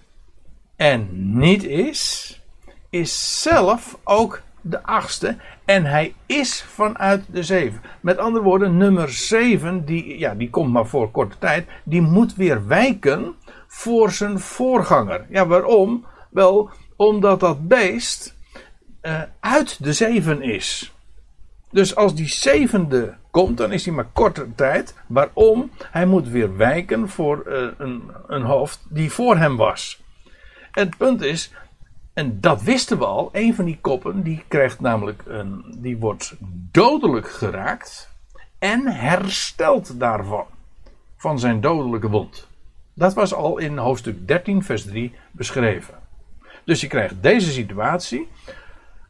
en niet is, is zelf ook de achtste. En hij is vanuit de zeven. Met andere woorden, nummer zeven, die, ja, die komt maar voor korte tijd. Die moet weer wijken voor zijn voorganger. Ja, waarom? Wel, omdat dat beest uh, uit de zeven is. Dus als die zevende komt, dan is hij maar korte tijd. Waarom? Hij moet weer wijken voor uh, een, een hoofd die voor hem was. En het punt is, en dat wisten we al. Een van die koppen die krijgt namelijk een, die wordt dodelijk geraakt en herstelt daarvan van zijn dodelijke wond. Dat was al in hoofdstuk 13 vers 3 beschreven. Dus je krijgt deze situatie.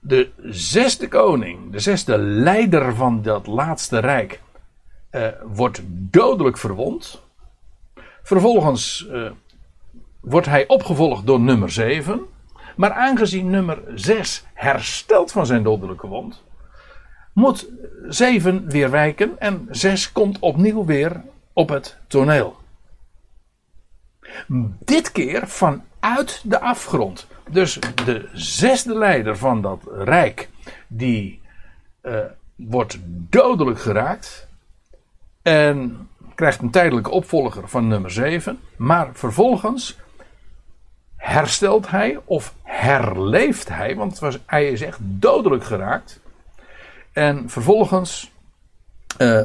De zesde koning, de zesde leider van dat laatste rijk, eh, wordt dodelijk verwond. Vervolgens eh, wordt hij opgevolgd door nummer 7. Maar aangezien nummer 6 herstelt van zijn dodelijke wond, moet 7 weer wijken en 6 komt opnieuw weer op het toneel. Dit keer vanuit de afgrond. Dus de zesde leider van dat rijk, die uh, wordt dodelijk geraakt. En krijgt een tijdelijke opvolger van nummer 7. Maar vervolgens herstelt hij of herleeft hij, want was, hij is echt dodelijk geraakt. En vervolgens uh,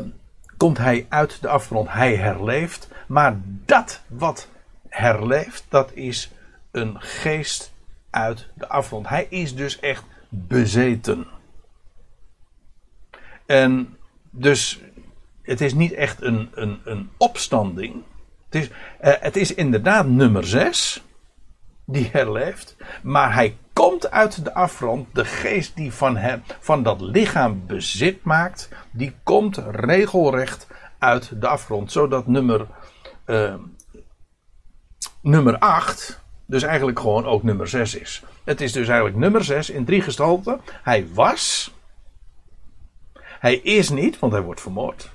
komt hij uit de afgrond, hij herleeft. Maar dat wat herleeft, dat is een geest uit de afgrond. Hij is dus echt bezeten. En dus het is niet echt een, een, een opstanding. Het is, uh, het is inderdaad nummer 6 die herleeft. Maar hij komt uit de afgrond. De geest die van, hem, van dat lichaam bezit maakt, die komt regelrecht uit de afgrond. Zodat nummer, uh, nummer 8 dus eigenlijk gewoon ook nummer 6 is. Het is dus eigenlijk nummer 6 in drie gestalten. Hij was. Hij is niet, want hij wordt vermoord.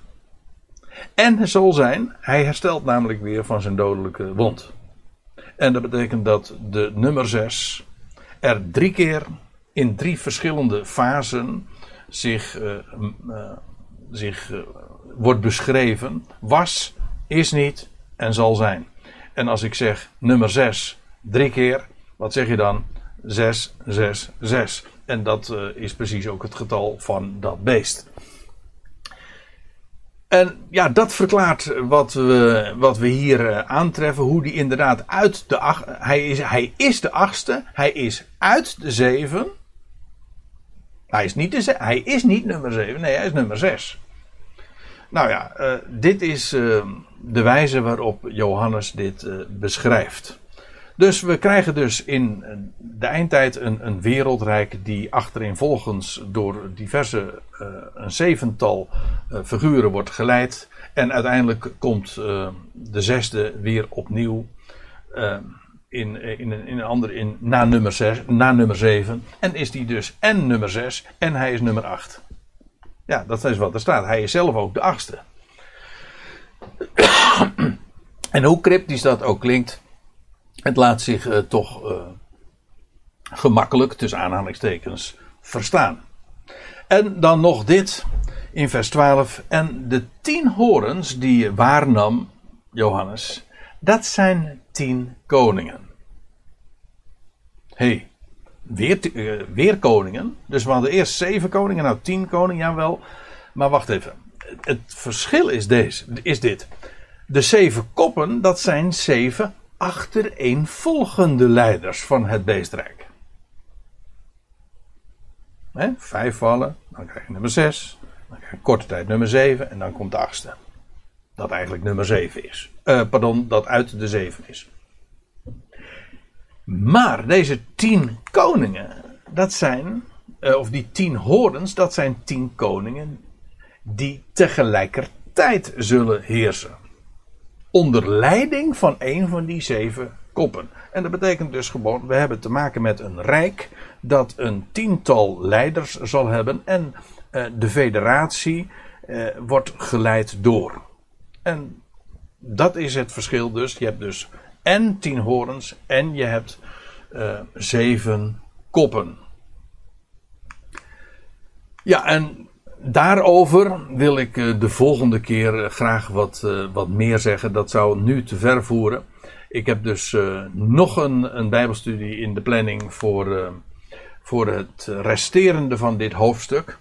En zal zijn, hij herstelt namelijk weer van zijn dodelijke wond. En dat betekent dat de nummer 6 er drie keer in drie verschillende fasen zich, uh, uh, zich uh, wordt beschreven. Was, is niet en zal zijn. En als ik zeg nummer 6 drie keer, wat zeg je dan? 6, 6, 6. En dat is precies ook het getal van dat beest. En ja, dat verklaart wat we, wat we hier uh, aantreffen. Hoe die inderdaad uit de acht. Hij is, hij is de achtste. Hij is uit de zeven. Hij is niet, de, hij is niet nummer zeven. Nee, hij is nummer zes. Nou ja, uh, dit is uh, de wijze waarop Johannes dit beschrijft. Dus we krijgen dus in de eindtijd een, een wereldrijk die achtereenvolgens door diverse, uh, een zevental uh, figuren wordt geleid. En uiteindelijk komt uh, de zesde weer opnieuw in, in, in een andere, in, na, nummer zes, na nummer zeven. En is die dus en nummer zes en hij is nummer acht. Ja, dat is wat er staat. Hij is zelf ook de achtste. *coughs* en hoe cryptisch dat ook klinkt. Het laat zich uh, toch uh, gemakkelijk, tussen aanhalingstekens, verstaan. En dan nog dit in vers 12. En de tien horens die waarnam Johannes, dat zijn tien koningen. hey, weer, uh, weer koningen. Dus we hadden eerst zeven koningen, nou tien koningen, jawel. Maar wacht even. Het verschil is, deze, is dit. De zeven koppen, dat zijn zeven achtereenvolgende leiders van het beestrijk. Vijf vallen, dan krijg je nummer zes, dan krijg je korte tijd nummer zeven en dan komt de achtste. Dat eigenlijk nummer zeven is. Uh, pardon, dat uit de zeven is. Maar deze tien koningen, dat zijn, uh, of die tien horens, dat zijn tien koningen die tegelijkertijd zullen heersen onder leiding van een van die zeven koppen. En dat betekent dus gewoon, we hebben te maken met een rijk dat een tiental leiders zal hebben en uh, de federatie uh, wordt geleid door. En dat is het verschil dus. Je hebt dus en tien horens en je hebt uh, zeven koppen. Ja, en daarover wil ik eh, de volgende keer eh, graag wat, uh, wat meer zeggen. Dat zou nu te ver voeren. Ik heb dus nog een, een Bijbelstudie in de planning voor, voor het resterende van dit hoofdstuk.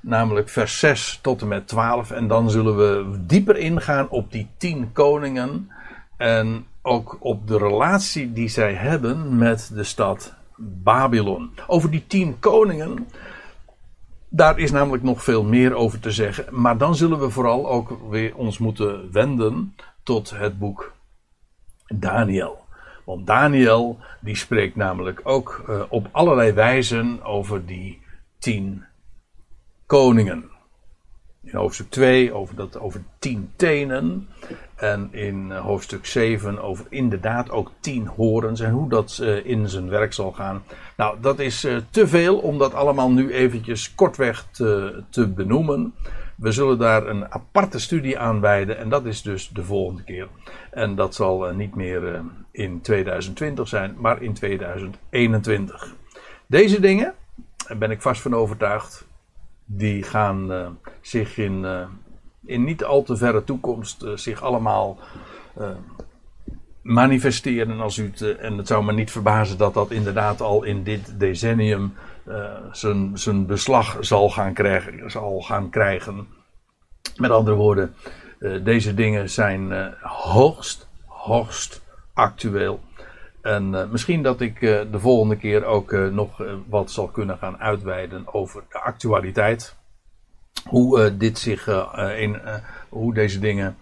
Namelijk vers 6 tot en met 12. En dan zullen we dieper ingaan op die tien koningen. En ook op de relatie die zij hebben met de stad Babylon. Over die tien koningen daar is namelijk nog veel meer over te zeggen. Maar dan zullen we vooral ook weer ons moeten wenden tot het boek Daniel. Want Daniel die spreekt namelijk ook uh, op allerlei wijzen over die tien koningen. In hoofdstuk 2 over, dat, over tien tenen. En in eh, hoofdstuk 7 over inderdaad ook tien horens en hoe dat uh, in zijn werk zal gaan. Nou, dat is uh, te veel om dat allemaal nu eventjes kortweg te, te benoemen. We zullen daar een aparte studie aan wijden en dat is dus de volgende keer. En dat zal niet meer in 2020 zijn, maar in 2021. Deze dingen, daar ben ik vast van overtuigd, die gaan zich in, in niet al te verre toekomst zich allemaal manifesteren. Als u het, en het zou me niet verbazen dat dat inderdaad al in dit decennium zijn, zijn beslag zal gaan, krijgen, zal gaan krijgen. Met andere woorden, deze dingen zijn hoogst, hoogst actueel. En uh, misschien dat ik uh, de volgende keer ook uh, nog wat zal kunnen gaan uitweiden over de actualiteit. Hoe dit zich in, hoe deze dingen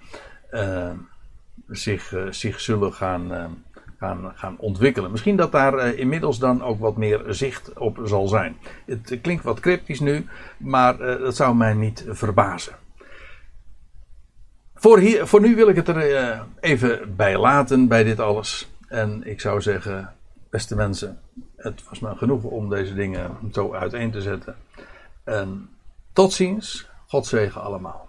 zich, zich zullen gaan, gaan, gaan ontwikkelen. Misschien dat daar inmiddels dan ook wat meer zicht op zal zijn. Het klinkt wat cryptisch nu, maar dat zou mij niet verbazen. Voor, hier, voor nu wil ik het er even bij laten, bij dit alles. En ik zou zeggen, beste mensen, het was me genoeg om deze dingen zo uiteen te zetten. En tot ziens, God zegen allemaal.